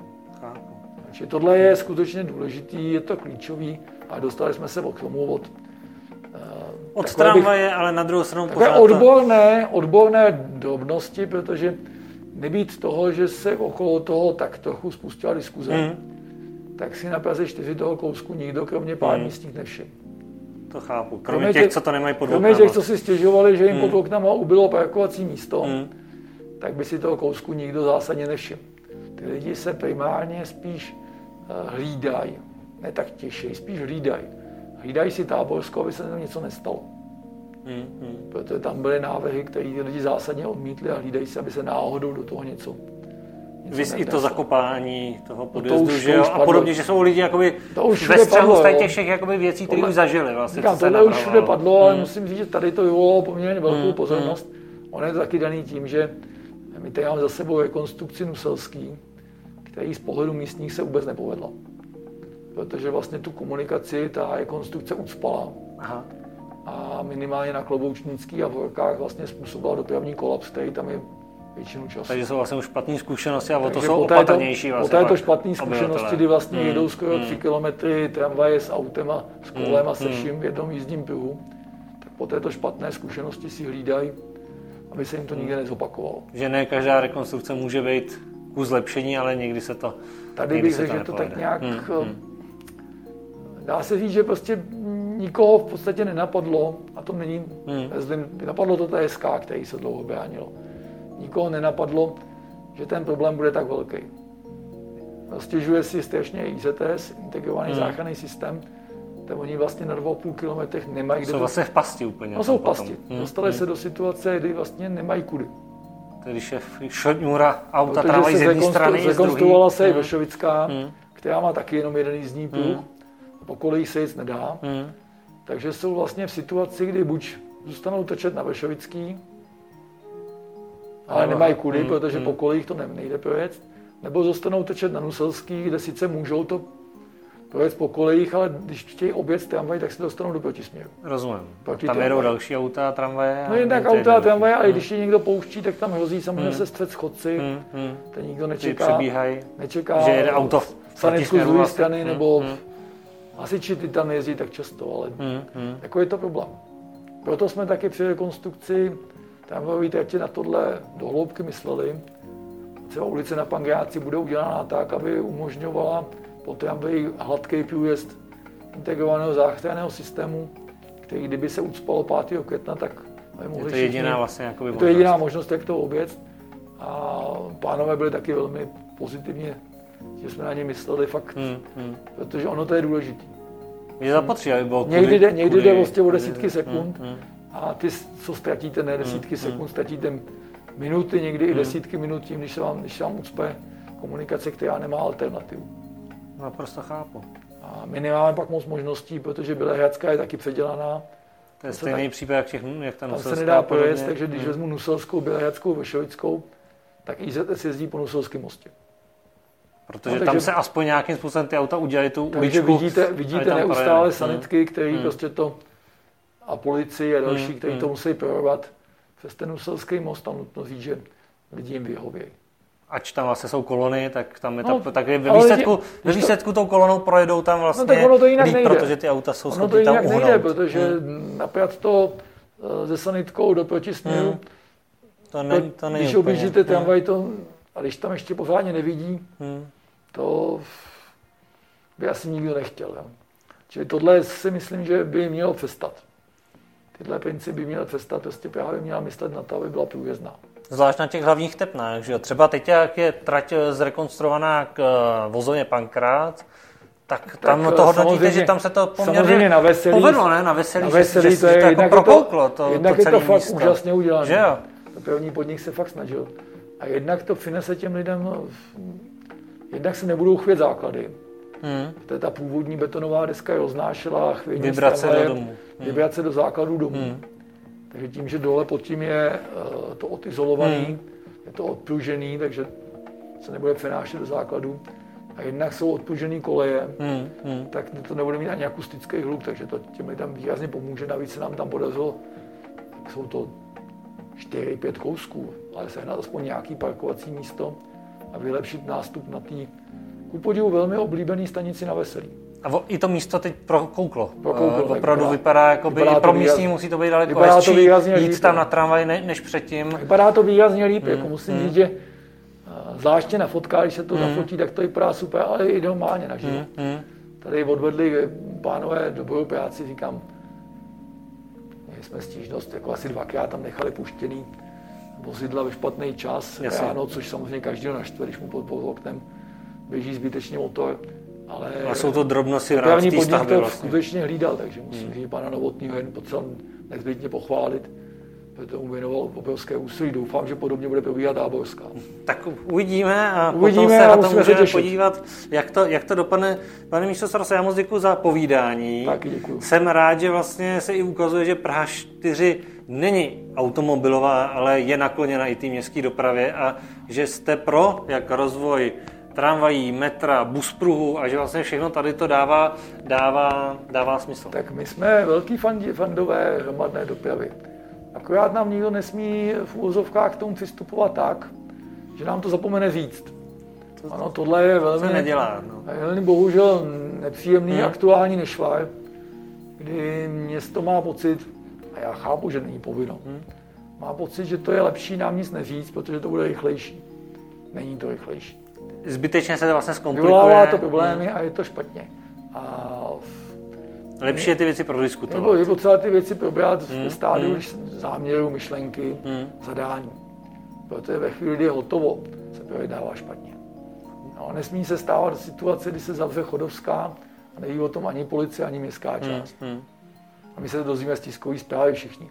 Takže tohle je skutečně důležitý, je to klíčový a dostali jsme se k tomu od eh, od tramvaje, bych, ale na druhou stranu takové odborné, odborné drobnosti, protože nebýt toho, že se okolo toho tak trochu spustila diskuze, mm. tak si na Praze 4 toho kousku nikdo, kromě pár mm. místních, nevšiml. To chápu. Kromě, kromě těch, těch, co to nemají pod Kromě těch, co si stěžovali, že jim mm. pod oknama ubylo parkovací místo, mm. tak by si toho kousku nikdo zásadně nevšiml. Ty lidi se primárně spíš uh, hlídají, ne tak těší, spíš hlídají. Hlídají si táborsko, aby se tam něco nestalo. Hmm, hmm. Protože tam byly návrhy, které lidi zásadně odmítli a hlídají se, aby se náhodou do toho něco Vys i to zakopání toho podjezdu, to už, že jo? A podobně, že jsou lidi jakoby to už ve střehu z těch všech jakoby věcí, které už zažili. Vlastně, říkám, tohle už všude padlo, hmm. ale musím říct, že tady to vyvolalo poměrně velkou hmm. pozornost. Hmm. On je to taky daný tím, že my tady máme za sebou rekonstrukci Nuselský, který z pohledu místních se vůbec nepovedla. Protože vlastně tu komunikaci ta rekonstrukce ucpala. Aha. A minimálně na Kloboučnický a v Horkách vlastně způsobila dopravní kolaps, který tam je většinu času. Takže jsou vlastně už špatné zkušenosti a o to jsou opatrnější. Vlastně po této špatné zkušenosti, kdy vlastně hmm. jedou skoro hmm. 3 kilometry tramvaje s autem a s kolem a se hmm. vším v jednom jízdním pruhu, tak po této špatné zkušenosti si hlídají, aby se jim to nikdy nezopakovalo. Že ne každá rekonstrukce může být ku zlepšení, ale někdy se to Tady bych řekl, že to tak nějak... Hmm. hmm. Dá se říct, že prostě nikoho v podstatě nenapadlo, a to není hmm. zlým, napadlo to TSK, který se dlouho bránilo nikoho nenapadlo, že ten problém bude tak velký. Stěžuje si strašně IZS, integrovaný hmm. záchranný systém, tak oni vlastně na 2,5 kilometrech nemají kde... Jsou vlastně v pasti úplně. No jsou v pasti. Hmm. Dostali hmm. se do situace, kdy vlastně nemají kudy. Tedy šéf šodňura auta trávají z jedné strany, Zrekonstruovala se i hmm. Vršovická, hmm. která má taky jenom jeden jízdní pruh. Hmm. Po kolejích se jít nedá. Hmm. Takže jsou vlastně v situaci, kdy buď zůstanou točet na Vršovický, ale nemají kudy, hmm, protože hmm. po kolejích to nejde projet. Nebo zůstanou tečet na Nuselský, kde sice můžou to projet po kolejích, ale když chtějí obět tramvaj, tak se dostanou do protisměru. Rozumím. Proti tam jedou další auta a tramvaje? No tak auta a tramvaje, ale hmm. když je někdo pouští, tak tam hrozí samozřejmě hmm. se střed schodci. Hmm. Hmm. Ten nikdo nečeká. Přebíhají, nečeká, že jede auto v sanitku z druhé strany, hmm. nebo hmm. hasiči ty tam jezdí tak často, ale hmm. Hmm. jako je to problém. Proto jsme taky při rekonstrukci tramvajové tratě na tohle dohloubky mysleli. Třeba ulice na Pangráci bude udělaná tak, aby umožňovala po tramvaji hladký průjezd integrovaného záchranného systému, který kdyby se ucpalo 5. května, tak mohli je to jediná všichni, vlastně je to jediná možnost, jak to obět. A pánové byli taky velmi pozitivně, že jsme na ně mysleli fakt, hmm, hmm. protože ono to je důležité. Je zapotřebí, aby bylo Někdy jde, někdy jde vlastně o desítky sekund, hmm, hmm a ty, co ztratíte, ne desítky hmm, sekund, ztratíte minuty, někdy i hmm. desítky minut tím, když se vám, když se vám ucpe komunikace, která nemá alternativu. Naprosto chápu. A my nemáme pak moc možností, protože Bělehradská je taky předělaná. To je stejný tak, případ, jak, těch, jak ta Nuselská. Tam se nedá projet, takže když hmm. vezmu Nuselskou, Bělehradskou, Vršovickou, tak IZS jezdí po Nuselském mostě. Protože no, tam se aspoň nějakým způsobem ty auta udělají tu takže uličku. vidíte, vidíte neustále sanitky, hmm. které hmm. prostě to a policii a další, hmm, kteří hmm. to musí projevovat přes ten Uselský most a nutno říct, že lidi jim vyhovějí. Ač tam vlastně jsou kolony, tak tam je no, ta, tak je ve výsledku, lidi, ve výsledku to, tou kolonou projedou tam vlastně no, tak ono to jinak líp, nejde. protože ty auta jsou schopny tam uhnout. nejde, protože hmm. napět to eh, ze sanitkou do protisměru, hmm. to, ne, to když objíždíte tramvaj, hmm. to, a když tam ještě pořádně nevidí, hmm. to by asi nikdo nechtěl. Jo. Čili tohle si myslím, že by mělo přestat tyhle principy měl cesta, prostě právě měla myslet na to, aby byla průjezdná. Zvlášť na těch hlavních tepnách, že jo? Třeba teď, jak je trať zrekonstruovaná k eh, vozovně Pankrát, tak tam tak to hodnotíte, že tam se to poměrně na veselí, povedlo, ne? Na veselí, na veselí že, to, je, že to jako prokouklo, to, jednak to je to fakt místo. úžasně udělané. Že jo? To první podnik se fakt snažil. A jednak to přinese těm lidem, no, jednak se nebudou chvět základy, Hmm. To je ta původní betonová deska roznášela chvění vibrace do domu. Hmm. Vibrace do základů domu. Hmm. Takže tím, že dole pod tím je uh, to odizolovaný, hmm. je to odpružený, takže se nebude přenášet do základu. A jednak jsou odpružený koleje, hmm. Hmm. tak to nebude mít ani akustický hluk, takže to těm lidem výrazně pomůže. Navíc se nám tam podařilo, jsou to 4-5 kousků, ale sehnat aspoň nějaký parkovací místo a vylepšit nástup na té ku podivu velmi oblíbený stanici na Veselí. A i to místo teď prokouklo. Prokouklo, uh, opravdu vypadá- vypadá, jako by, vypadá to pro místní musí to být daleko vypadá to hezčí, výrazně jít líp, tam no. na tramvaj ne, než předtím. Vypadá to výrazně líp, Hmm. jako musím říct, že eh, zvláště na fotkách, když se to zafotí, tak to vypadá super, ale i normálně naživo. Hmm. Tady odvedli pánové dobrou práci, říkám, měli jsme stížnost, jako asi dvakrát tam nechali puštěný vozidla ve špatný čas Jasně. ráno, což samozřejmě každého naštve, když mu pod, pod oknem běží zbytečně motor. Ale, A jsou to drobnosti v rámci podnik stavby to vlastně. skutečně hlídal, takže musím říct, pana Novotního jen potřeba nezbytně pochválit, protože tomu věnoval obrovské úsilí. Doufám, že podobně bude probíhat Táborská. Tak uvidíme a Uvidíme potom se a na to můžeme těšit. podívat, jak to, jak to dopadne. Pane místo starosto, já moc děkuji za povídání. Taky děkuju. Jsem rád, že vlastně se i ukazuje, že Praha 4 není automobilová, ale je nakloněna i té městské dopravě a že jste pro jak rozvoj tramvají, metra, buspruhu a že vlastně všechno tady to dává, dává, dává smysl. Tak my jsme velký fandi, fandové hromadné dopravy. Akorát nám nikdo nesmí v úvozovkách k tomu přistupovat tak, že nám to zapomene říct. Ano, tohle je velmi, se nedělá, no. velmi bohužel nepříjemný Hmm. aktuální nešvar, kdy město má pocit, a já chápu, že není povinno, Hmm. má pocit, že to je lepší nám nic neříct, protože to bude rychlejší. Není to rychlejší. Zbytečně se to vlastně zkomplikuje. Vyvolává to problémy a je to špatně. A Lepší je ty věci Nebo prodiskutovat. je potřeba ty věci probrat Hmm, ve stádiu hmm. záměru, myšlenky, Hmm. zadání. Protože ve chvíli, kdy je hotovo, se projednává špatně. No, nesmí se stávat situace, kdy se zavře chodovská a neví o tom ani policie, ani městská část. Hmm. A my se to dozvíme z tiskové zprávy všichni.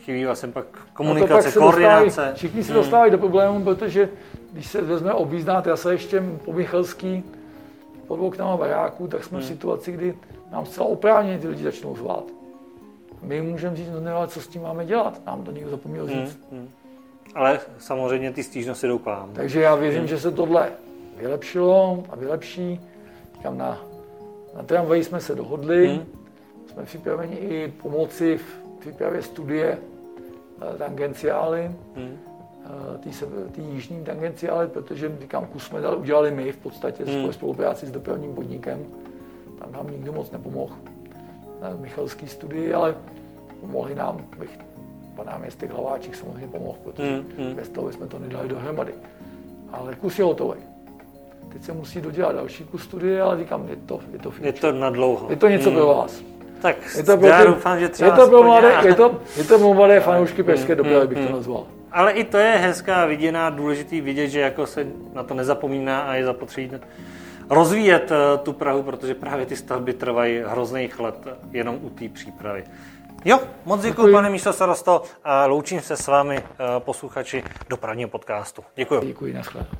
Chybí vlastně pak A to pak komunikace, koordinace. Dostávají, všichni se Hmm. dostávají do problémů, protože když se vezme objízdná trasa ještě po Michalský pod oknama baráků, tak Hmm. jsme v situaci, kdy nám zcela oprávněně ty lidi začnou zvát. My můžeme říct, no ne, ale co s tím máme dělat? Nám to někdo zapomněl Hmm. říct. Hmm. Ale samozřejmě ty stížnosti jdou k vám. Takže já věřím, že se tohle vylepšilo a vylepší. Říkám, na, na tramvaji jsme se dohodli, Hmm. jsme připraveni i pomoci v přípravě studie eh, tangenciály, Hmm. Eh, tý jižní tangenciály, protože říkám, kus jsme dali, udělali my v podstatě Hmm. hmm. spolupráci s dopravním podnikem. Tam nám nikdo moc nepomohl na Michalský studii, ale pomohli nám, bych pan náměstek Hlaváček samozřejmě pomohl, protože Hmm, hmm. bez toho jsme to nedali dohromady. Ale kus je hotový. Teď se musí dodělat další kus studie, ale říkám, je to, je to, Je to na dlouho. je to něco Hmm. pro vás. Tak Je to pro, já doufám, že třeba je to pro mladé, je to, je to pro mladé fanoušky pražské dopravy, bych to hmm. nazval. Ale i to je hezká viděná, důležitý vidět, že jako se na to nezapomíná a je zapotřebí rozvíjet eh, tu Prahu, protože právě ty stavby trvají hrozných let jenom u té přípravy. Jo, moc děkuji, Děkuji. pane místo starosto, a loučím se s vámi, eh, posluchači dopravního podcastu. Děkuji. Děkuji, nashledanou.